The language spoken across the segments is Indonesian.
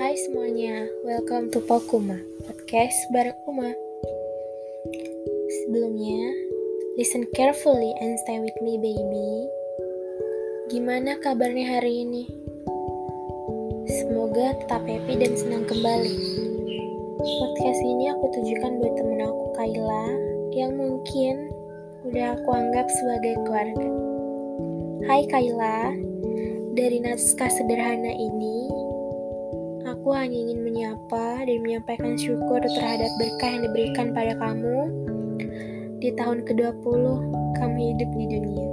Hai semuanya, welcome to Pokuma, podcast bareng Uma. Sebelumnya, listen carefully and stay with me baby. Gimana kabarnya hari ini? Semoga tetap happy dan senang kembali. Podcast ini aku tujukan buat temen aku Kayla yang mungkin udah aku anggap sebagai keluarga. Hai Kayla, dari naskah sederhana ini, Aku hanya ingin menyapa dan menyampaikan syukur terhadap berkah yang diberikan pada kamu di tahun ke-20 kamu hidup di dunia.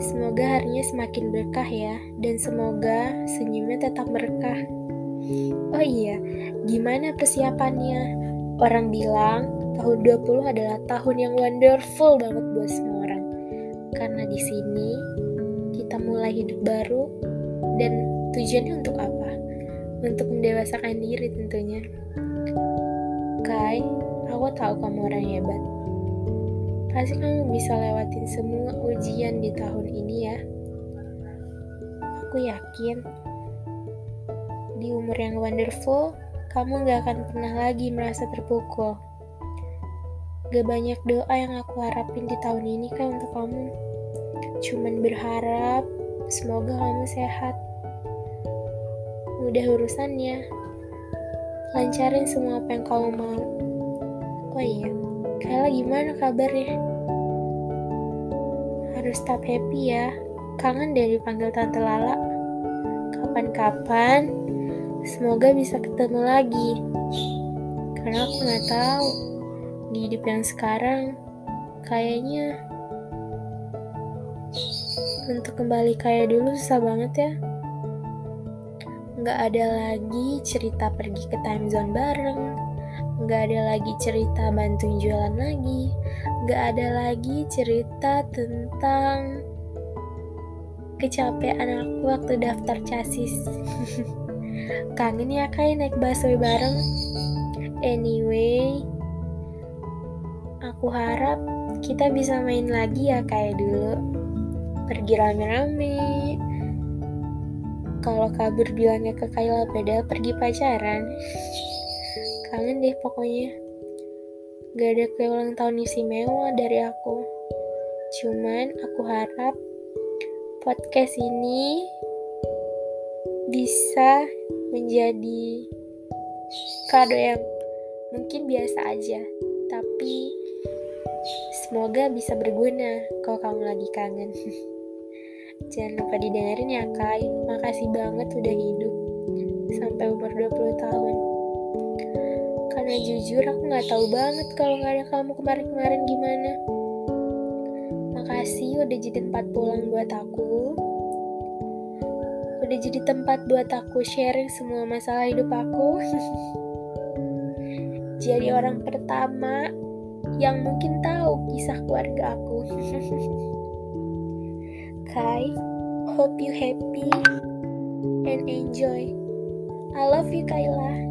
Semoga harinya semakin berkah ya, dan semoga senyumnya tetap berkah. Oh iya, gimana persiapannya? Orang bilang tahun 20 adalah tahun yang wonderful banget buat semua orang. Karena di sini kita mulai hidup baru dan tujuannya untuk apa? Untuk mendewasakan diri tentunya. Kai, aku tahu kamu orang hebat. Pasti kamu bisa lewatin semua ujian di tahun ini ya. Aku yakin di umur yang wonderful, kamu gak akan pernah lagi merasa terpukul. Gak banyak doa yang aku harapin di tahun ini kan untuk kamu. Cuman berharap semoga kamu sehat mudah urusannya. Lancarin semua apa yang kamu mau. Oh iya, Kayla gimana kabarnya? Harus tetap happy ya. Kangen dari panggil Tante Lala. Kapan-kapan, semoga bisa ketemu lagi. Karena aku nggak tahu di hidup yang sekarang, kayaknya untuk kembali kayak dulu susah banget ya nggak ada lagi cerita pergi ke time zone bareng, nggak ada lagi cerita bantuin jualan lagi, nggak ada lagi cerita tentang kecapean aku waktu daftar casis. Kangen ya kayak naik busway bareng. Anyway, aku harap kita bisa main lagi ya kayak dulu. Pergi rame-rame, kalau kabur bilangnya ke Kayla padahal pergi pacaran. Kangen deh pokoknya. Gak ada kue ulang tahun istimewa dari aku. Cuman aku harap podcast ini bisa menjadi kado yang mungkin biasa aja. Tapi semoga bisa berguna kalau kamu lagi kangen. Jangan lupa didengerin ya Kai. Makasih banget udah hidup sampai umur 20 tahun. Karena jujur aku gak tahu banget kalau gak ada kamu kemarin-kemarin gimana. Makasih udah jadi tempat pulang buat aku. Udah jadi tempat buat aku sharing semua masalah hidup aku. jadi orang pertama yang mungkin tahu kisah keluarga aku. Kai. Hope you happy and enjoy. I love you, you.